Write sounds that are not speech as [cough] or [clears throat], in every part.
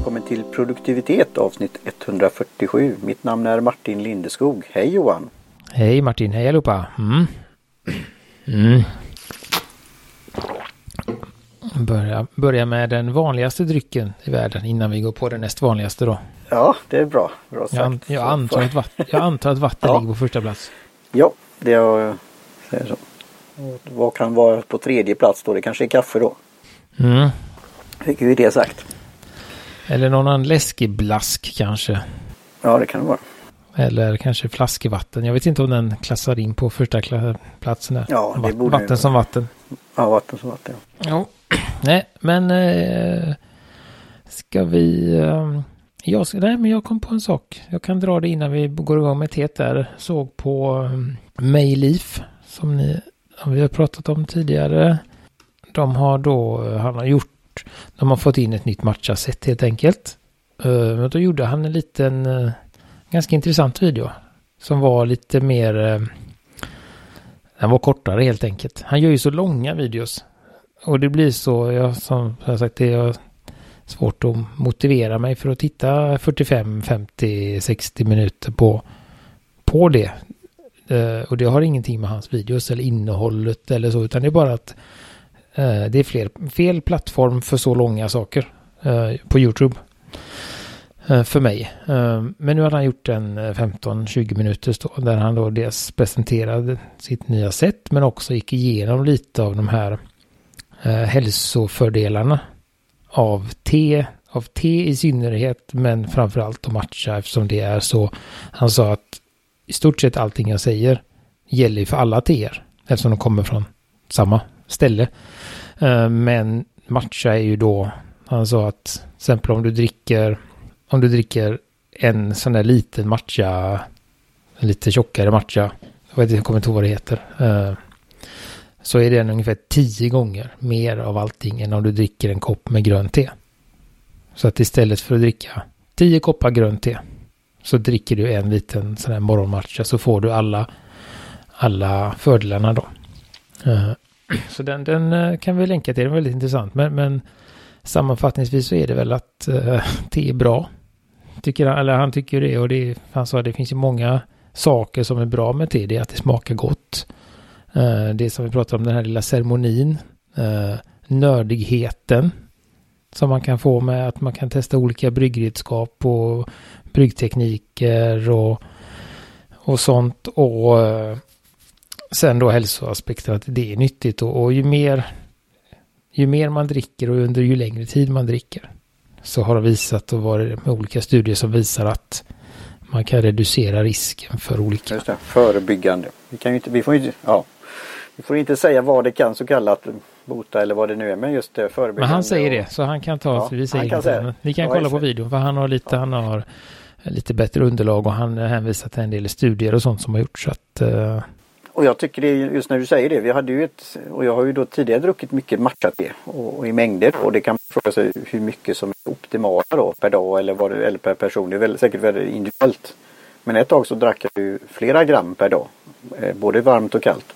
välkommen till produktivitet avsnitt 147. Mitt namn är Martin Lindeskog. Hej Johan! Hej Martin, hej allihopa! Mm. Mm. Börja, börja med den vanligaste drycken i världen innan vi går på den näst vanligaste då. Ja, det är bra. bra sagt. Jag, jag, antar, att vatten, jag antar att vatten ja. ligger på första plats. Ja, det jag säger så. Vad kan vara på tredje plats då? Det kanske är kaffe då. Mm. Fick vi det sagt. Eller någon annan läskig blask kanske. Ja, det kan det vara. Eller kanske flaskvatten. Jag vet inte om den klassar in på första platsen där. Ja, det borde Vatten som vatten. Ja, vatten som vatten. Ja. [clears throat] Nej, men eh, ska vi... Eh, jag, nej, men jag kom på en sak. Jag kan dra det innan vi går igång med teet där. Såg på um, Mayleaf som ni, vi har pratat om tidigare. De har då, han har gjort, de har fått in ett nytt matchaset helt enkelt. Uh, då gjorde han en liten, uh, ganska intressant video. Som var lite mer, uh, den var kortare helt enkelt. Han gör ju så långa videos. Och det blir så, jag, som jag sagt, det är svårt att motivera mig för att titta 45, 50, 60 minuter på, på det. Och det har ingenting med hans videos eller innehållet eller så, utan det är bara att Eh, det är fler, fel plattform för så långa saker eh, på YouTube. Eh, för mig. men nu har han gjort en 15-20 minuters då, där han då dels presenterade sitt nya sätt, men också gick igenom lite av de här hälsofördelarna av te, av te i synnerhet, men framförallt att matcha eftersom det är så. Han sa att i stort sett allting jag säger gäller för alla teer eftersom de kommer från samma ställe. Eh, men matcha är ju då, han sa att till exempel om du dricker, om du dricker en sån där liten matcha, en lite tjockare matcha, jag vet inte, jag kommer inte ihåg vad det heter, eh, så är den ungefär tio gånger mer av allting än om du dricker en kopp med grönt te. Så att istället för att dricka tio koppar grönt te så dricker du en liten sån här morgonmatcha så får du alla, alla fördelarna då. Eh, [clears throat] Så den, den eh, kan vi länka till, den är väldigt intressant. Men, men sammanfattningsvis så är det väl att eh, [laughs] uh, te är bra. Tycker han, eller han tycker det och det, han sa att det finns ju många saker som är bra med te. Det är att det smakar gott. Eh, det som vi pratar om, den här lilla ceremonin. nördigheten som man kan få med att man kan testa olika bryggredskap och bryggtekniker och, och sånt. Och sen då hälsoaspekten att det är nyttigt och, och ju mer ju mer man dricker och under ju längre tid man dricker så har det visat och varit med olika studier som visar att man kan reducera risken för olika. Just det, förebyggande. Vi kan ju inte, vi får inte, ja, vi får inte säga vad det kan så kallat bota eller vad det nu är. Men just det förebyggande. Men han säger det så han kan ta, ja, vi säger kan säga. Vi kan kolla på videon för han har lite, ja. han har lite bättre underlag och han hänvisar till en del studier och sånt som har gjorts. Så att, uh... Och jag tycker det just när du säger det. Vi hade ju ett och jag har ju då tidigare druckit mycket matcha-te och, och, i mängder och det kan man fråga sig hur mycket som är optimala då per dag eller, vad, eller per person. Det är väl säkert väldigt individuellt. Men ett tag så drack jag ju flera gram per dag. Eh, både varmt och kallt.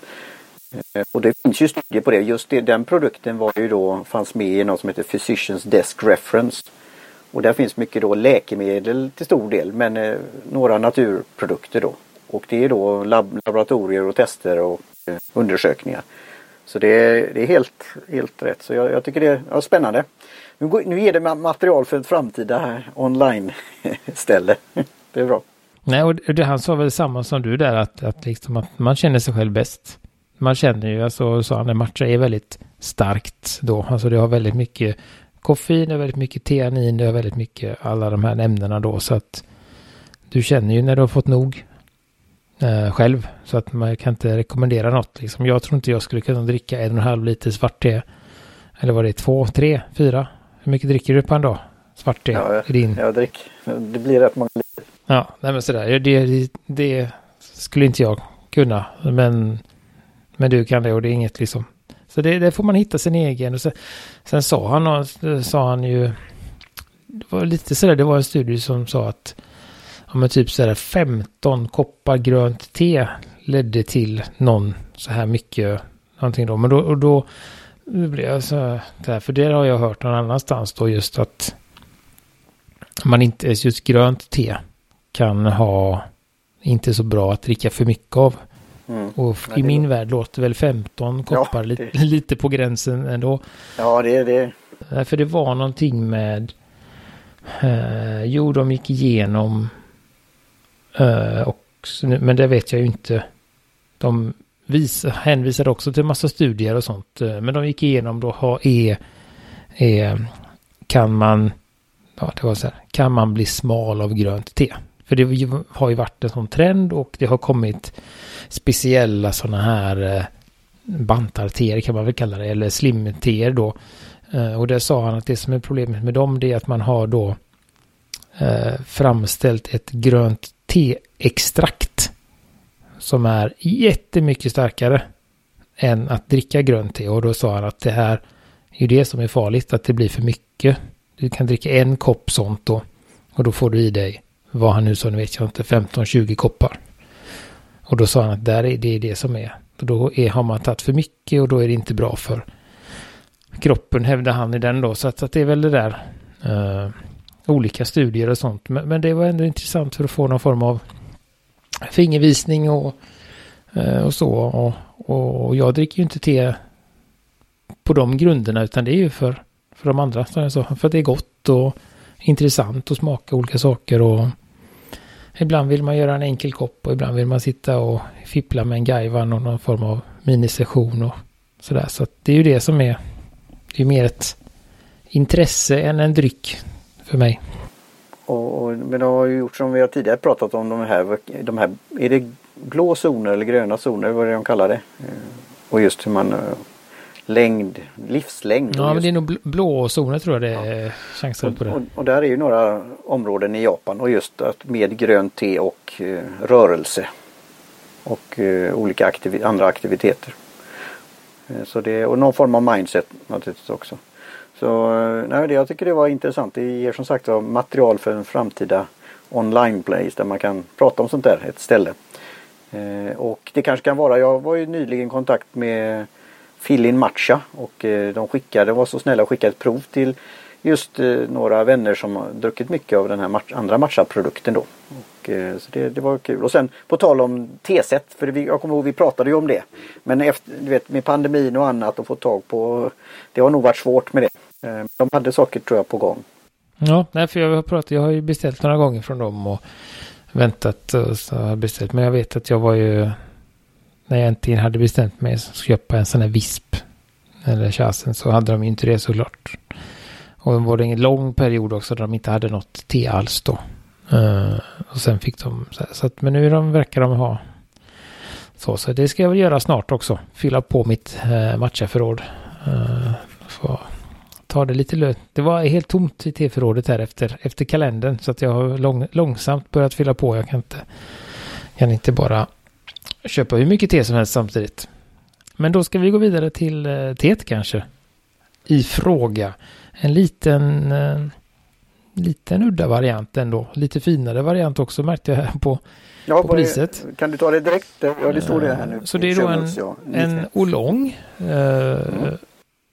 Eh, och det finns ju studier på det. Just det, den produkten var ju då, fanns med i något som heter Physicians Desk Reference. Och där finns mycket då läkemedel till stor del men eh, några naturprodukter då. Och det är då lab laboratorier och tester och eh, undersökningar. Så det är, det är helt, helt rätt. Så jag, jag tycker det är ja, spännande. Nu, går, nu ger det material för ett framtida online-ställe. [laughs] det är bra. Nej, och det, han sa väl samma som du där att, att, liksom att man känner sig själv bäst. Man känner ju, alltså sa han, matcha är väldigt starkt då. Alltså det har väldigt mycket koffein, det har väldigt mycket teanin, det har väldigt mycket alla de här ämnena då. Så att du känner ju när du har fått nog eh, själv. Så att man kan inte rekommendera något. Liksom. Jag tror inte jag skulle kunna dricka en och en halv liter svart te. Eller vad det två, tre, fyra? Hur mycket dricker du på en dag? Svart te? Ja, jag, din... jag dricker. Det blir rätt många liter. Ja, nej men sådär. Det, det, skulle inte jag kunna. Men, men du kan det och det är inget liksom. Så det, det får man hitta sin egen. Och så, sen sa han, sa han ju, det var lite sådär, det var en studie som sa att ja, men typ sådär 15 koppar grönt te ledde till någon så här mycket, någonting då. Men då, och då, blev jag så här, för det har jag hört någon annanstans då just att man inte, just grönt te kan ha inte så bra att dricka för mycket av. Mm. Och i min var... värld låter väl 15 koppar ja, det... lite, lite på gränsen ändå. Ja, det är det. För det var någonting med... Eh, jo, de gick igenom... Eh, och, men det vet jag ju inte. De vis, hänvisade också till massa studier och sånt. Eh, men de gick igenom då, ha, är, är, kan man... Ja, det var så här. Kan man bli smal av grönt te? För det har ju varit en sån trend och det har kommit speciella sådana här eh, bantarteer kan man väl kalla det, eller slimteer då. Eh, och det sa han att det som är problemet med dem det är att man har då framställt ett grönt teextrakt som är jättemycket starkare än att dricka grönt te. Och då sa han att det här är ju det som är farligt, att det blir för mycket. Du kan dricka en kopp sånt då och då får du i dig vad han nu sa, nu vet jag inte, 15-20 koppar. Och då sa han att där är det det som är. Och då är, har man tagit för mycket och då är det inte bra för kroppen, hävdar han i den då. Så att, att det är väl det där uh, olika studier och sånt. Men, men, det var ändå intressant för att få någon form av fingervisning och, eh, och så. Och, och, jag dricker ju inte te på de grunderna utan det är ju för, för de andra, som jag sa, för att det är gott och intressant att smaka olika saker och Ibland vill man göra en enkel kopp och ibland vill man sitta och fippla med en gaivan och någon form av minisession och sådär. Så det är ju det som är, det är mer ett intresse än en dryck för mig. Och, och, men det har ju gjort som vi har tidigare pratat om de här, de här, är det blå zoner eller gröna zoner, vad är det de kallar det? Eh, och just hur man eh, längd, livslängd. Ja, men det är nog blå zoner tror jag det är ja. chanser på det. Och, och, där är ju några områden i Japan och just att med grönt te och eh, rörelse. Och eh, olika aktivi andra aktiviteter. Eh, så det, och någon form av mindset naturligtvis också. Så eh, nej, det, jag tycker det var intressant. Det ger som sagt material för en framtida online place där man kan prata om sånt där, ett ställe. Eh, och det kanske kan vara, jag var ju nyligen i kontakt med Fillin Matcha och eh, de skickade, var så snälla och skickade ett prov till just eh, några vänner som har druckit mycket av den här match, andra matcha-produkten då. Och, eh, så det, det, var kul. Och sen på tal om teset, för vi, jag kommer ihåg vi pratade ju om det. Men efter, du vet med pandemin och annat och få tag på, det har nog varit svårt med det. Eh, de hade saker tror jag på gång. Ja, nej, för jag har pratat, jag har ju beställt några gånger från dem och väntat och så beställt. Men jag vet att jag var ju när jag äntligen hade bestämt mig att köpa en sån här visp eller chasen så hade de ju inte det såklart. Och det var en lång period också där de inte hade något te alls då. Uh, och sen fick de så, här, så att, men nu de, verkar de ha så, så det ska jag väl göra snart också. Fylla på mitt eh, uh, matchaförråd. Uh, ta det lite lönt. Det var helt tomt i teförrådet här efter, efter kalendern så att jag har lång, långsamt börjat fylla på. Jag kan inte, kan inte bara köpa hur mycket te som helst samtidigt. Men då ska vi gå vidare till eh, teet kanske. I fråga. En liten, eh, liten udda variant ändå. Lite finare variant också märkte jag här på, ja, på priset. Är, kan du ta det direkt? Ja, det står det här nu. Så det är då en, en Olong. Eh, mm.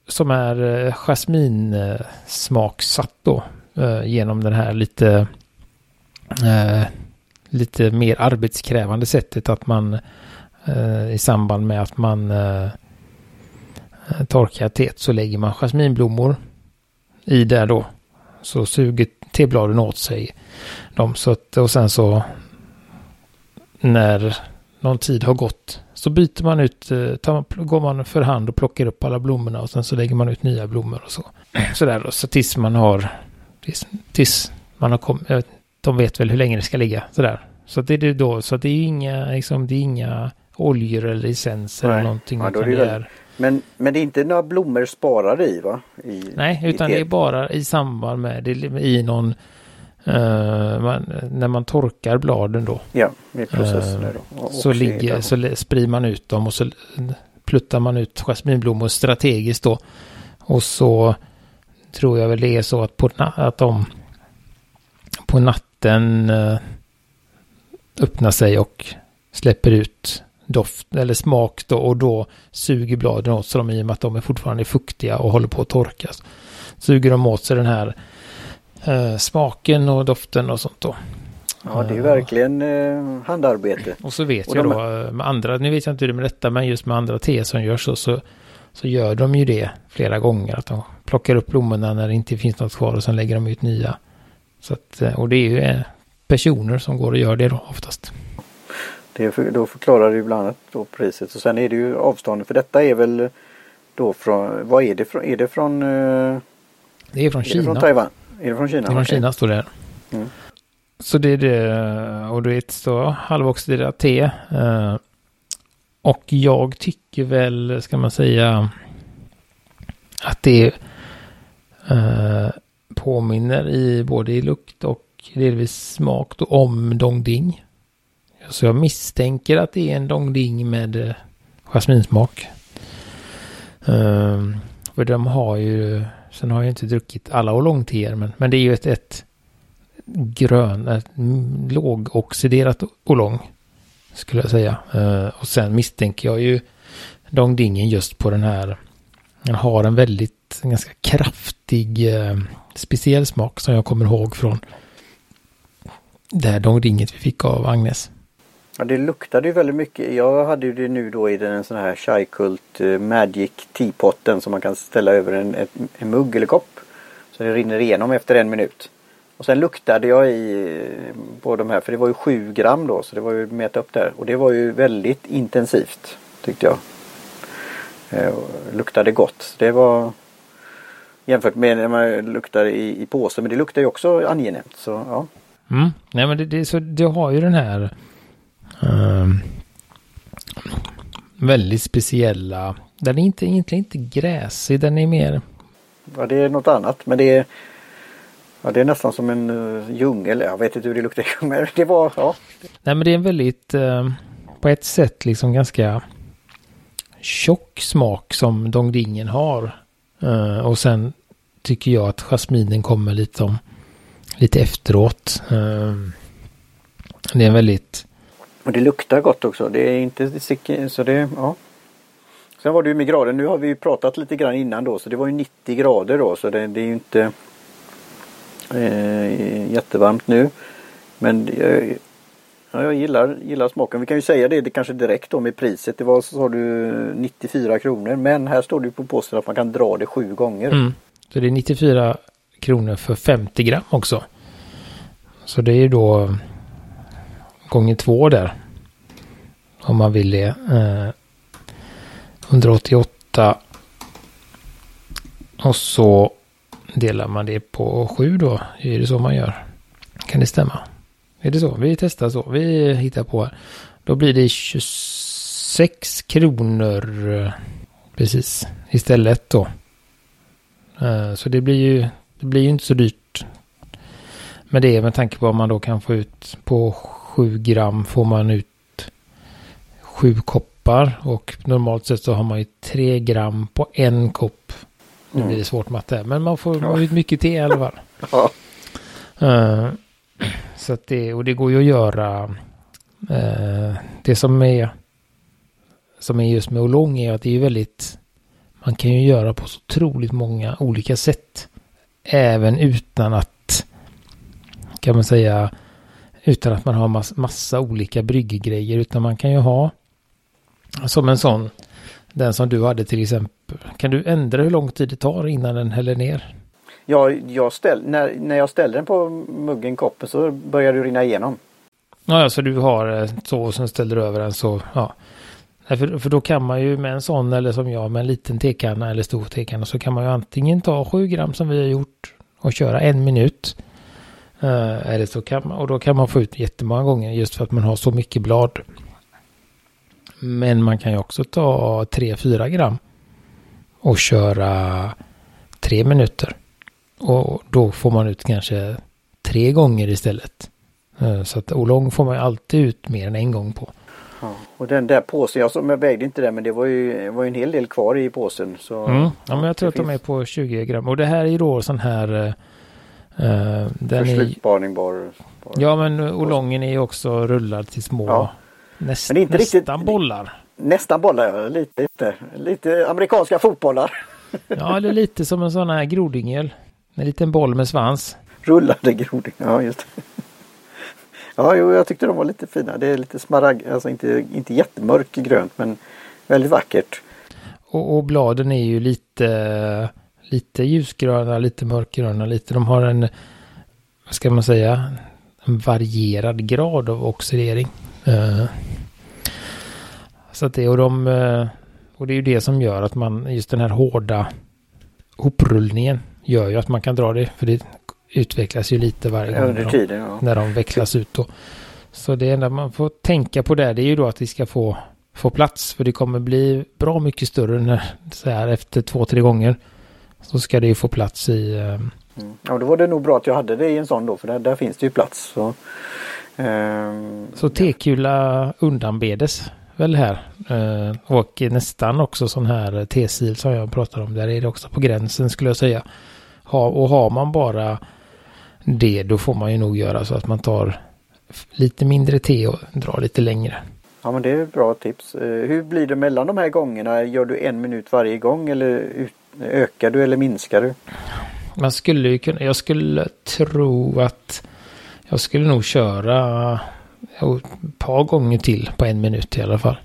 Som är eh, jasminsmaksatt eh, då. Eh, genom den här lite lite mer arbetskrävande sättet att man i samband med att man torkar teet så lägger man jasminblommor i där då. Så suger tebladen åt sig dem. Så att, och sen så när någon tid har gått så byter man ut, eh, tar, går man för hand och plockar upp alla blommorna och sen så lägger man ut nya blommor och så. [clears throat] Sådär då, så tills man har, tills, tills man har kommit, de vet väl hur länge det ska ligga sådär. Så det är det då, så det är inga, liksom, det är inga oljor eller essenser eller någonting. Ja, det det är... Men, men det är inte några blommor sparade i va? I, Nej, utan i det är bara i samband med det i någon uh, man, när man torkar bladen då. Ja, i processen uh, då. så, ligger, så sprider man ut dem och så pluttar man ut jasminblommor strategiskt då. Och så tror jag väl det är så att, på, att de på natten uh, öppnar sig och släpper ut doft eller smak då och då suger bladen åt sig dem i och med att de är fortfarande fuktiga och håller på att torkas. Suger de åt sig den här eh, smaken och doften och sånt då. Ja, det är verkligen eh, handarbete. Och så vet och jag då eh, med andra, nu vet jag inte hur det är med detta, men just med andra te som görs så, så, så gör de ju det flera gånger. Att de plockar upp blommorna när det inte finns något kvar och sen lägger de ut nya. Så att, eh, och det är ju eh, personer som går och gör det då oftast. Det för, då förklarar det ju bland annat då priset och sen är det ju avståndet för detta är väl då från, vad är det från, är det från? Det är från är Kina. Det från Taiwan? Är det från Kina? Det är från. Kina står det. Mm. Så det är det. Och det är ett så halvoxiderat te. Eh, och jag tycker väl, ska man säga, att det eh, påminner i både i lukt och delvis smak då, om Dongding. Så jag misstänker att det är en Dongding med eh, jasminsmak. Um, för de har ju, sen har jag inte druckit alla oolongteer men, men det är ju ett, ett grön, ett lågoxiderat oolong. Skulle jag säga. Uh, och sen misstänker jag ju Dongdingen just på den här, den har en väldigt, en ganska kraftig uh, speciell smak som jag kommer ihåg från det här Dongdinget vi fick av Agnes. Ja, det luktade ju väldigt mycket. Jag hade ju det nu då i den sån här Chai-kult eh, Magic Teapotten som man kan ställa över en, en, en mugg eller kopp. Så det rinner igenom efter en minut. Och sen luktade jag i eh, på de här för det var ju 7 gram då så det var ju mäta upp där. Och det var ju väldigt intensivt tyckte jag. Eh, luktade gott. Det var jämfört med när man luktar i, i påse men det luktar ju också angenämt. Så, ja. Mm. Nej men det, det, så, det har ju den här Um, väldigt speciella. Den är inte, egentligen inte gräsig, den är mer... Ja, det är något annat, men det är... Ja, det är nästan som en uh, djungel. Jag vet inte hur det luktar, men det var... Ja. Nej, men det är en väldigt... Uh, på ett sätt liksom ganska tjock smak som Dongdingen har. Uh, och sen tycker jag att jasminen kommer lite om lite efteråt. Uh, det är en väldigt och det luktar gott också. Det är inte så det, ja. Sen var det ju med grader. Nu har vi pratat lite grann innan då så det var ju 90 grader då så det, det är ju inte eh, jättevarmt nu. Men jag, ja, jag gillar, gillar smaken. Vi kan ju säga det, det kanske direkt då med priset. Det var så har du 94 kronor men här står det på posten att man kan dra det sju gånger. Mm. Så det är 94 kronor för 50 gram också. Så det är ju då gånger två där. Om man vill det. Eh, 188. Och så delar man det på sju då. Är det så man gör? Kan det stämma? Är det så? Vi testar så. Vi hittar på. Då blir det 26 kronor eh, precis istället då. Eh, så det blir ju det blir ju inte så dyrt. Men det är med tanke på vad man då kan få ut på 7 gram får man ut 7 koppar och normalt sett så har man ju 3 gram på en kopp. Nu blir det mm. svårt matte men man får ja. ut mycket te i alla fall. [laughs] Ja. Uh, så att det, och det går ju att göra uh, det som är som är just med Olong är att det är väldigt man kan ju göra på så otroligt många olika sätt. Även utan att kan man säga utan att man har mass, massa olika brygggrejer. Utan man kan ju ha som en sån. Den som du hade till exempel. Kan du ändra hur lång tid det tar innan den häller ner? Ja, jag ställ, när, när jag ställer den på muggen, koppen så börjar det rinna igenom. Ja, så du har så och sen ställer du över den så. Ja. För, för då kan man ju med en sån eller som jag med en liten tekanna eller stor tekanna så kan man ju antingen ta 7 gram som vi har gjort och köra en minut. Är det så kan man, och då kan man få ut jättemånga gånger just för att man har så mycket blad. Men man kan ju också ta 3-4 gram och köra 3 minuter. Och då får man ut kanske tre gånger istället. Uh, så att olong får man alltid ut mer än en gång på. Ja, och den där påsen, jag, jag vägde inte det men det var ju, var ju en hel del kvar i påsen. Så, mm. Ja men jag tror att finns... de är på 20 gram. Och det här är ju då sån här uh, den Förslutbarning bara, bara. Ja men olongen är ju också rullad till små ja. näst, men inte nästan riktigt, bollar. Nästan bollar. Lite, lite, lite amerikanska fotbollar. [laughs] ja, eller lite som en sån här grodingel. En liten boll med svans. Rullade groding, ja just det. Ja, jo, jag tyckte de var lite fina. Det är lite smaragd, alltså inte, inte jättemörk grönt men väldigt vackert. Och, och, bladen är ju lite, lite ljusgröna, lite mörkgröna, lite. De har en, vad ska man säga, en varierad grad av oxidering. Uh, så att det, och de, uh, och det är ju det som gör att man, just den här hårda hoprullningen gör ju att man kan dra det, för det utvecklas ju lite varje gång. Under tiden, ja. När de vecklas ut då. Så det enda man får tänka på där, det är ju då att vi ska få, få plats, för det kommer bli bra mycket större när, så här efter två, tre gånger. Så ska det ju få plats i... Um... Mm. Ja, då var det nog bra att jag hade det i en sån då, för där, där finns det ju plats. Så, um... så tekula undanbedes väl här. Uh, och nästan också sån här T-sil som jag pratar om. Där är det också på gränsen skulle jag säga. Ha, och har man bara det då får man ju nog göra så att man tar lite mindre te och drar lite längre. Ja men det är ett bra tips. Uh, hur blir det mellan de här gångerna? Gör du en minut varje gång eller ökar du eller minskar du? Man skulle ju kunna, jag skulle tro att jag skulle nog köra ett par gånger till på en minut i alla fall.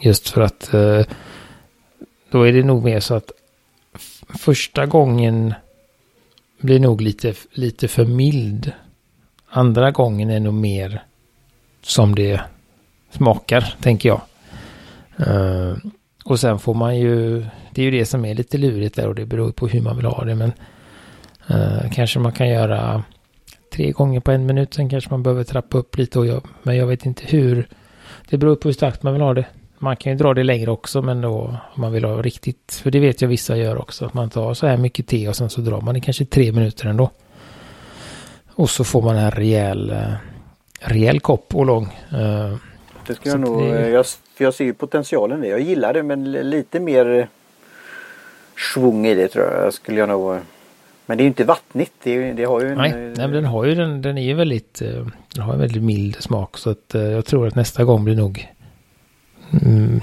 Just för att eh, då är det nog mer så att första gången blir nog lite, lite för mild. Andra gången är nog mer som det smakar, tänker jag. Eh, och sen får man ju, det är ju det som är lite lurigt där och det beror på hur man vill ha det. Men uh, kanske man kan göra tre gånger på en minut. Sen kanske man behöver trappa upp lite. Och jag, men jag vet inte hur. Det beror på hur starkt man vill ha det. Man kan ju dra det längre också men då om man vill ha riktigt. För det vet jag vissa gör också. Att man tar så här mycket te och sen så drar man det kanske tre minuter ändå. Och så får man en rejäl, eh, rejäl kopp och lång. Eh, det ska jag nog. Det... Jag, för jag ser ju potentialen i det. Jag gillar det men lite mer svung i det tror jag. Skulle jag nog men det är ju inte vattnigt. Det, det har ju en, nej, nej, men den har ju den, den är ju väldigt, eh, den har en väldigt mild smak. Så att eh, jag tror att nästa gång blir nog mm,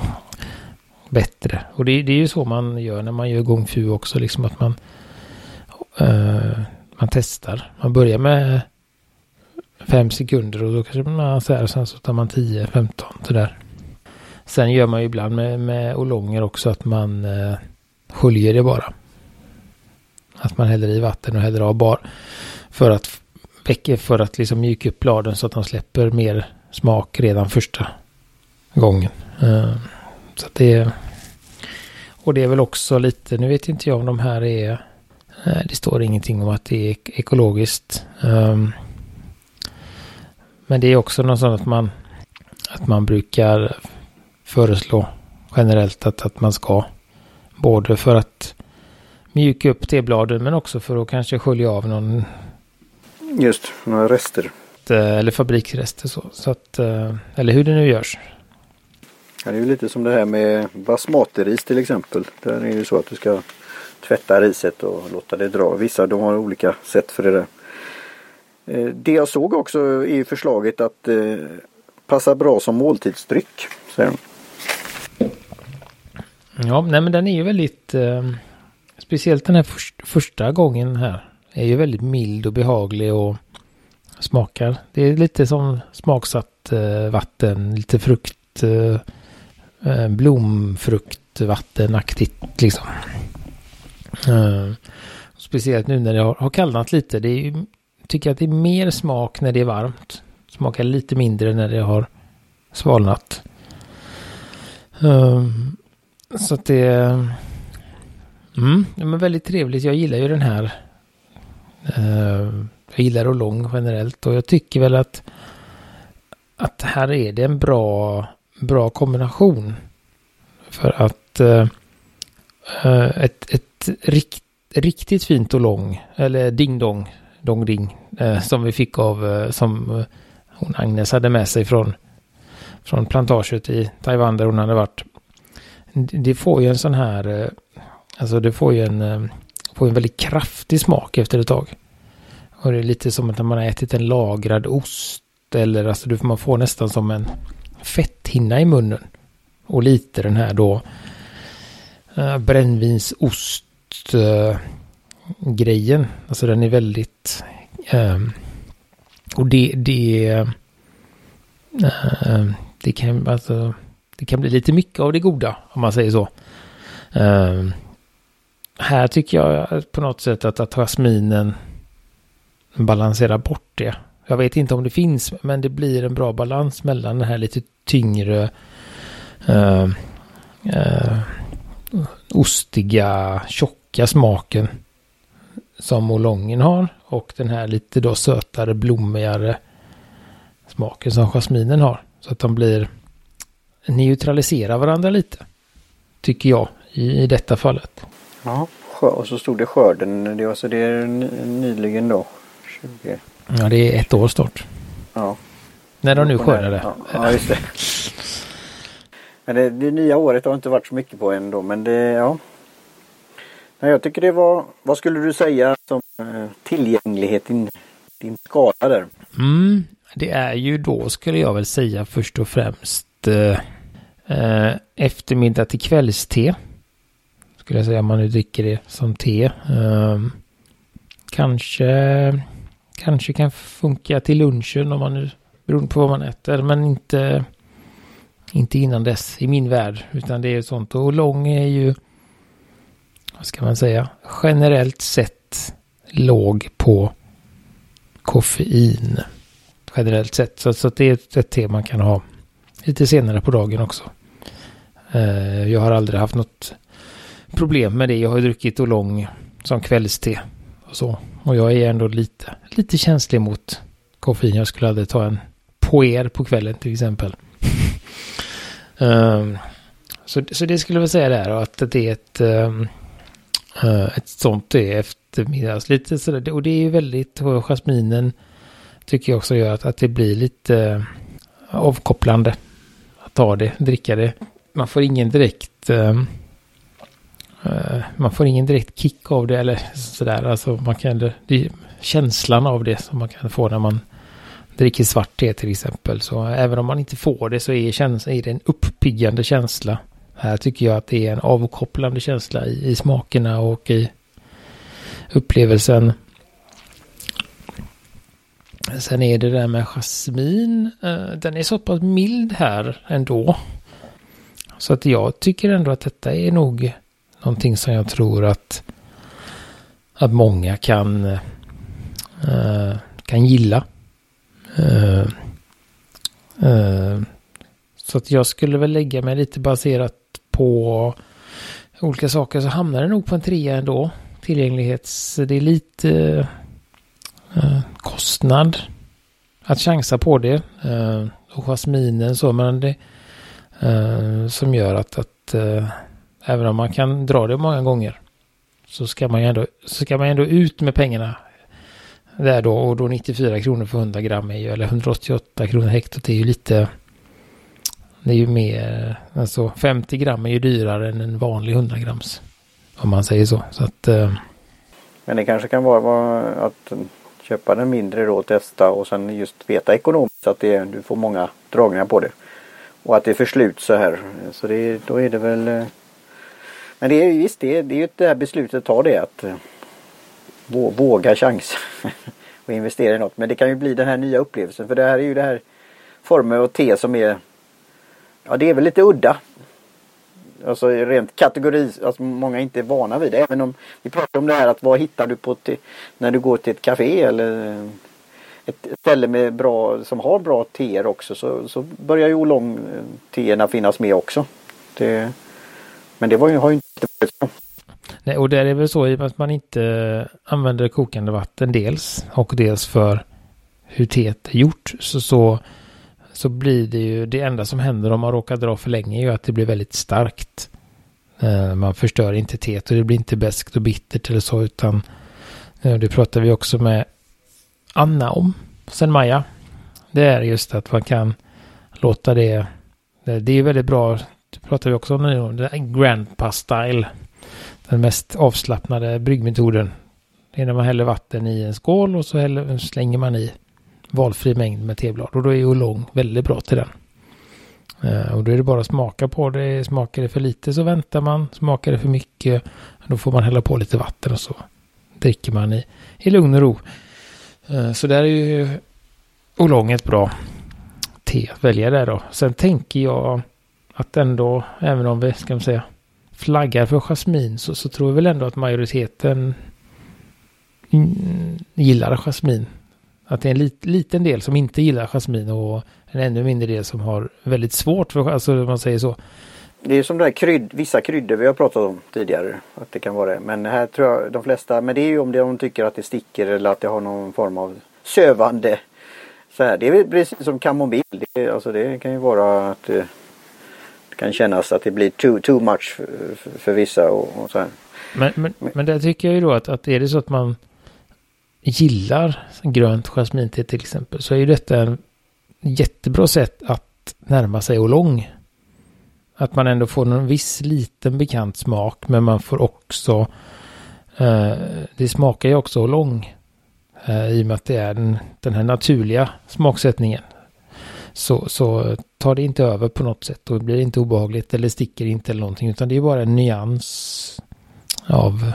bättre. Och det, det, är ju så man gör när man gör gång fu också. Liksom att man, uh, man testar. Man börjar med fem sekunder och då kanske man så här, sen så tar man 10, 15 sådär. Sen gör man ju ibland med, med olonger också att man eh, sköljer det bara. Att man häller i vatten och häller av bar. För att, för att liksom mjuka upp bladen så att de släpper mer smak redan första gången. Eh, så att det och det är väl också lite, nu vet inte jag om de här är, eh, det står ingenting om att det är ekologiskt. Ehm, men det är också något sånt att man, att man brukar föreslå generellt att, att man ska, både för att mjuka upp tebladen men också för att kanske skölja av någon... Just, några rester. Eh, eller fabriksrester så. så att, eh, eller hur det nu görs. Ja, det är ju lite som det här med basmatiris till exempel. Där är det ju så att du ska tvätta riset och låta det dra. Vissa de har olika sätt för det där. Eh, det jag såg också i förslaget att passa bra som måltidsdryck. Säger de. Ja, nej men den är ju väldigt eh, Speciellt den här för, första gången här. Är ju väldigt mild och behaglig och smakar. Det är lite som smaksatt eh, vatten. Lite frukt. Eh, eh blomfruktvattenaktigt liksom. Eh, speciellt nu när det har, har kallnat lite. Det är, tycker att det är mer smak när det är varmt. Smakar lite mindre när det har svalnat. Um, så att det Mm, men väldigt trevligt. Jag gillar ju den här. Uh, jag gillar lång generellt och jag tycker väl att att här är det en bra, bra kombination. För att uh, ett, ett rikt, riktigt fint och lång, eller ding dong, dong ding, uh, som vi fick av, som hon Agnes hade med sig från, från plantaget i Taiwan där hon hade varit. Det får ju en sån här eh, Alltså det får ju en, eh, får en väldigt kraftig smak efter ett tag. Och det är lite som att när man har ätit en lagrad ost. Eller alltså man får nästan som en fetthinna i munnen. Och lite den här då äh, brännvinsost äh, grejen. Alltså den är väldigt äh, och det, det, äh, det kan alltså, det kan bli lite mycket av det goda om man säger så. Um, här tycker jag på något sätt att, att jasminen balanserar bort det. Jag vet inte om det finns, men det blir en bra balans mellan den här lite tyngre uh, uh, ostiga, tjocka smaken som olongen har och den här lite då sötare, blommigare smaken som jasminen har. Så att de blir neutraliserar varandra lite. Tycker jag i detta fallet. Ja, och så stod det skörden. Det, alltså det är nyligen då. 20. Ja, det är ett år snart. Ja. När de nu skördade. Ja, ja, just det. Men det, det nya året har inte varit så mycket på än då, men det, ja. Nej, jag tycker det var, vad skulle du säga som eh, tillgänglighet, din, din skala där? Mm, det är ju då skulle jag väl säga först och främst eh, eh, eftermiddag till kvällste. Skulle jag säga om man nu dricker det som te. Eh, kanske, kanske kan funka till lunchen om man nu, beroende på vad man äter, men inte, inte innan dess i min värld. Utan det är sånt. Och lång är ju, vad ska man säga, generellt sett låg på koffein. Generellt sett. Så, så det är ett, ett te man kan ha lite senare på dagen också. Uh, jag har aldrig haft något problem med det. Jag har druckit Oolong som kvällste och så. Och jag är ändå lite, lite känslig mot koffein. Jag skulle aldrig ta en poer på kvällen till exempel. um, [laughs] så, så det skulle jag säga där att det är ett, um, uh, ett sånt eftermiddags. Lite sådär. Och det är ju väldigt, och jasminen tycker jag också gör att, att det blir lite uh, avkopplande. Att ta det, dricka det. Man får ingen direkt uh, man får ingen direkt kick av det eller sådär. Alltså man kan, det är känslan av det som man kan få när man dricker svart te till exempel. Så även om man inte får det så är, känsla, är det en uppiggande känsla. Här tycker jag att det är en avkopplande känsla i, i smakerna och i upplevelsen. Sen är det där med jasmin. Eh, den är så pass mild här ändå. Så att jag tycker ändå att detta är nog någonting som jag tror att, att många kan, uh, kan gilla. Uh, uh, så att jag skulle väl lägga mig lite baserat på olika saker så hamnar det nog på en trea ändå. Tillgänglighets, det är lite kostnad att chansa på det. och jasminen så, men det Eh, som gör att, att eh, Även om man kan dra det många gånger. Så ska man ju ändå, så ska man ändå ut med pengarna. Där då och då 94 kronor för 100 gram är ju, eller 188 kronor hektot är ju lite. Det är ju mer, alltså 50 gram är ju dyrare än en vanlig 100 grams. Om man säger så. så att, eh. Men det kanske kan vara att köpa den mindre då, testa och sen just veta ekonomiskt att det, du får många dragningar på det. Och att det är förslut så här. Så det, då är det väl eh, men det är ju visst det, det är ju det här beslutet att ta det att eh, våga chans [laughs] och investera i något. Men det kan ju bli den här nya upplevelsen för det här är ju det här former och te som är Ja det är väl lite udda. Alltså rent kategori, alltså många är inte vana vid det. Även om vi pratar om det här att vad hittar du på när du går till ett café eller ett ställe med bra, som har bra teer också så, så börjar ju olong eh, teerna finnas med också. Det, men det var ju, har ju inte varit så. Nej, och det är väl så i och med att man inte eh, använder kokande vatten dels och dels för hur teet är gjort så, så, så blir det ju det enda som händer om man råkar dra för länge är ju att det blir väldigt starkt. Eh, man förstör inte teet och det blir inte beskt och bittert eller så utan det pratar vi också med Anna om sen Maja. Det är just att man kan låta det. Det är väldigt bra det pratar vi också om nu. Den grandpa style. Den mest avslappnade bryggmetoden. Det är när man häller vatten i en skål och så häller, slänger man i valfri mängd med teblad. Och då är oolong väldigt bra till den. Eh, och då är det bara att smaka på det. Smakar det för lite så väntar man. Smakar det för mycket då får man hälla på lite vatten och så dricker man i, i lugn och ro. Eh, så där är ju Olong ett bra te att välja där då. Sen tänker jag att ändå, även om vi ska säga flaggar för jasmin så, så tror jag väl ändå att majoriteten gillar jasmin. Att det är en lit, liten del som inte gillar jasmin och en ännu mindre del som har väldigt svårt för, alltså man säger så. Det är som det här krydd, vissa kryddor vi har pratat om tidigare. Att det kan vara det. Men här tror jag de flesta, men det är ju om de tycker att det sticker eller att det har någon form av sövande. Så här, det är precis som kamomill. Det, alltså det kan ju vara att det, det kan kännas att det blir too, too much för, för, för vissa och, och, så här. Men, men, men där tycker jag ju då att, att är det så att man gillar grönt jasminte till exempel så är ju detta en jättebra sätt att närma sig Oolong. Att man ändå får en viss liten bekant smak men man får också eh, det smakar ju också lång. eh, i och med att det är den, den här naturliga smaksättningen. Så, så tar det inte över på något sätt och blir inte obehagligt eller sticker inte eller någonting utan det är bara en nyans av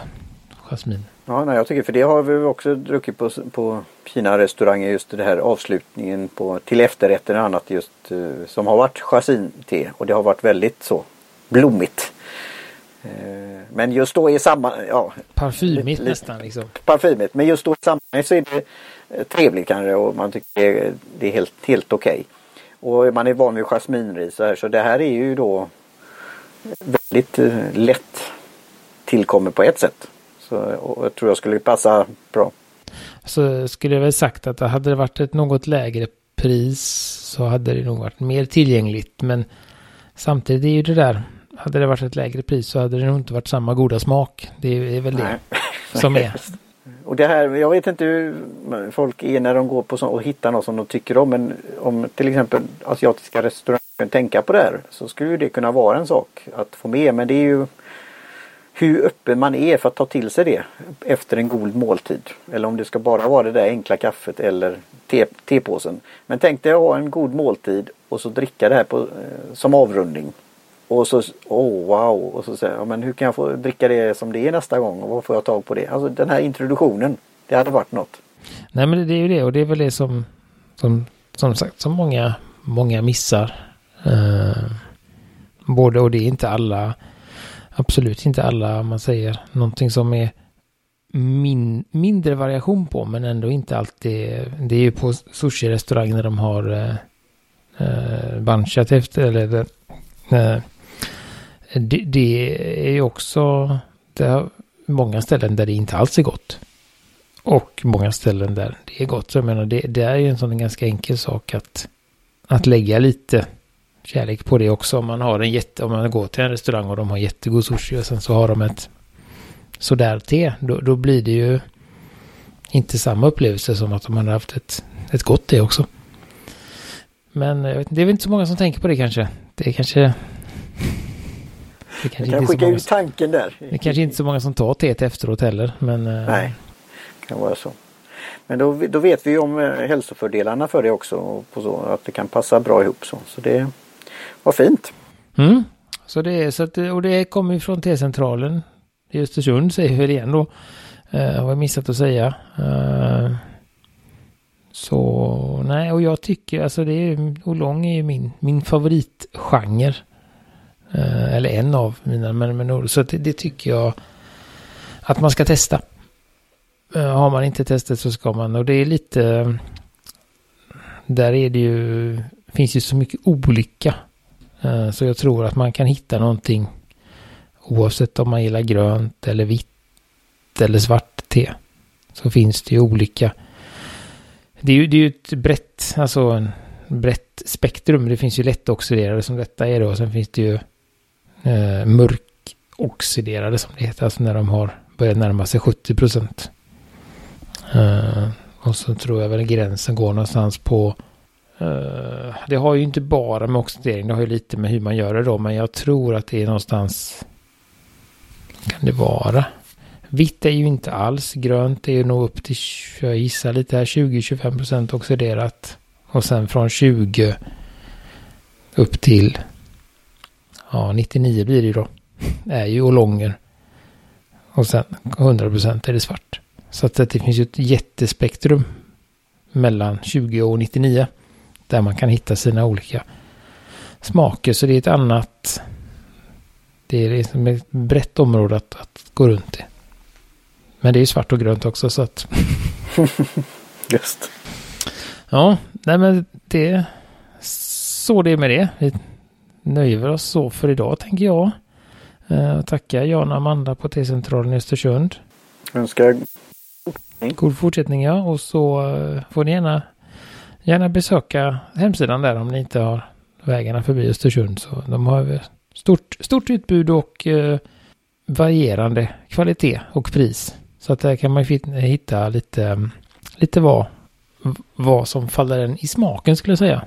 jasmin. Ja, nej, jag tycker för det har vi också druckit på, på fina restauranger just det här avslutningen på, till efterrätten och annat just eh, som har varit jasminte och det har varit väldigt så blommigt. Eh, men just då i samma... Ja, Parfymigt lite, nästan liksom. Parfymigt. Men just då i sammanhanget så är det eh, trevligt kanske och man tycker det är, det är helt, helt okej. Okay. Och man är van vid jasminris så här så det här är ju då väldigt lätt tillkommet på ett sätt. Så jag tror jag skulle passa bra. Så skulle jag väl sagt att hade det varit ett något lägre pris så hade det nog varit mer tillgängligt. Men samtidigt är ju det där, hade det varit ett lägre pris så hade det nog inte varit samma goda smak. Det är väl det Nej. [laughs] som är. Och det här, jag vet inte hur folk är när de går på så, och hittar något som de tycker om. Men om till exempel asiatiska restauranger tänka på det här så skulle det kunna vara en sak att få med. Men det är ju hur öppen man är för att ta till sig det efter en god måltid. Eller om det ska bara vara det där enkla kaffet eller te, tepåsen. Men tänk dig att ha en god måltid och så dricka det här på, eh, som avrundning. Och så, oh wow, och så säger jag, men hur kan jag få dricka det som det är nästa gång och vad får jag tag på det? Alltså den här introduktionen, det hade varit något. Nej men det är ju det och det är väl det som, som, som sagt, som många, många missar. Eh, både och det är inte alla absolut inte alla, om man säger någonting som är min, mindre variation på, men ändå inte alltid. Det är ju på sushi-restaurang när de har eh, eh banchat efter, eller eh, eh, det, det, är ju också det är många ställen där det inte alls är gott. Och många ställen där det är gott. Så jag menar, det, det är ju en sån ganska enkel sak att, att lägga lite kärlek på det också. Om man har en jätte, om man går till en restaurang och de har jättegod sushi och sen så har de ett sådär te. Då, då blir det ju inte samma upplevelse som att de hade haft ett, ett gott te också. Men vet, det är väl inte så många som tänker på det kanske. Det är kanske... Det kanske kan skicka ut tanken där. Det är kanske inte så många som tar teet efteråt heller. Men, eh, Nej, det kan vara så. Men då, då vet vi ju om eh, hälsofördelarna för det också. Och på så, att det kan passa bra ihop så. Så det, vad fint. Mm. Så det är så att, och det kommer från T-centralen i Östersund säger vi igen då. Uh, har jag missat att säga. Uh, så nej, och jag tycker alltså det är Olong är ju min, min favoritgenre. Uh, eller en av mina, men, men så det, det, tycker jag att man ska testa. Uh, har man inte testat så ska man och det är lite där är det ju finns ju så mycket olika Eh, så jag tror att man kan hitta någonting oavsett om man gillar grönt eller vitt eller svart te. Så finns det ju olika. Det är ju, det är ju ett brett, alltså en brett spektrum. Det finns ju lättoxiderade som detta är då. Sen finns det ju eh, mörkoxiderade som det heter. Alltså när de har börjat närma sig 70 procent. Eh, och så tror jag väl gränsen går någonstans på Uh, det har ju inte bara med oxidering, det har ju lite med hur man gör det då, men jag tror att det är någonstans, kan det vara? Vitt är ju inte alls, grönt är ju nog upp till, jag gissar lite här, 20-25 procent oxiderat. Och sen från 20 upp till, ja 99 blir det ju då, [laughs] är ju olonger. Och sen 100 procent är det svart. Så att det finns ju ett jättespektrum mellan 20 och 99. Där man kan hitta sina olika smaker. Så det är ett annat... Det är liksom ett brett område att, att gå runt i. Men det är svart och grönt också så att... [laughs] Just. Ja, nej men det... Så det är med det. Vi nöjer oss så för idag tänker jag. Uh, tackar Jan och Amanda på T-centralen i Östersund. Önskar God fortsättning ja. Och så uh, får ni gärna, gärna besöka hemsidan där om ni inte har vägarna förbi Östersund. Så de har stort, stort utbud och eh, varierande kvalitet och pris. Så att där kan man hitta lite, lite vad, vad som faller en i smaken skulle jag säga.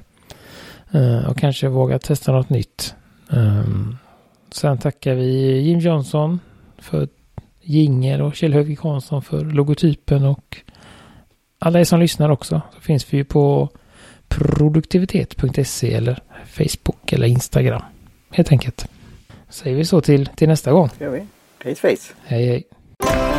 Eh, och kanske våga testa något nytt. Eh, sen tackar vi Jim Johnson för jingel och Kjell Högvik Hansson för logotypen och alla er som lyssnar också. Så finns vi ju på produktivitet.se eller Facebook eller Instagram. Helt enkelt. Säger vi så till, till nästa gång. Det gör vi. Hej face. Hej hej.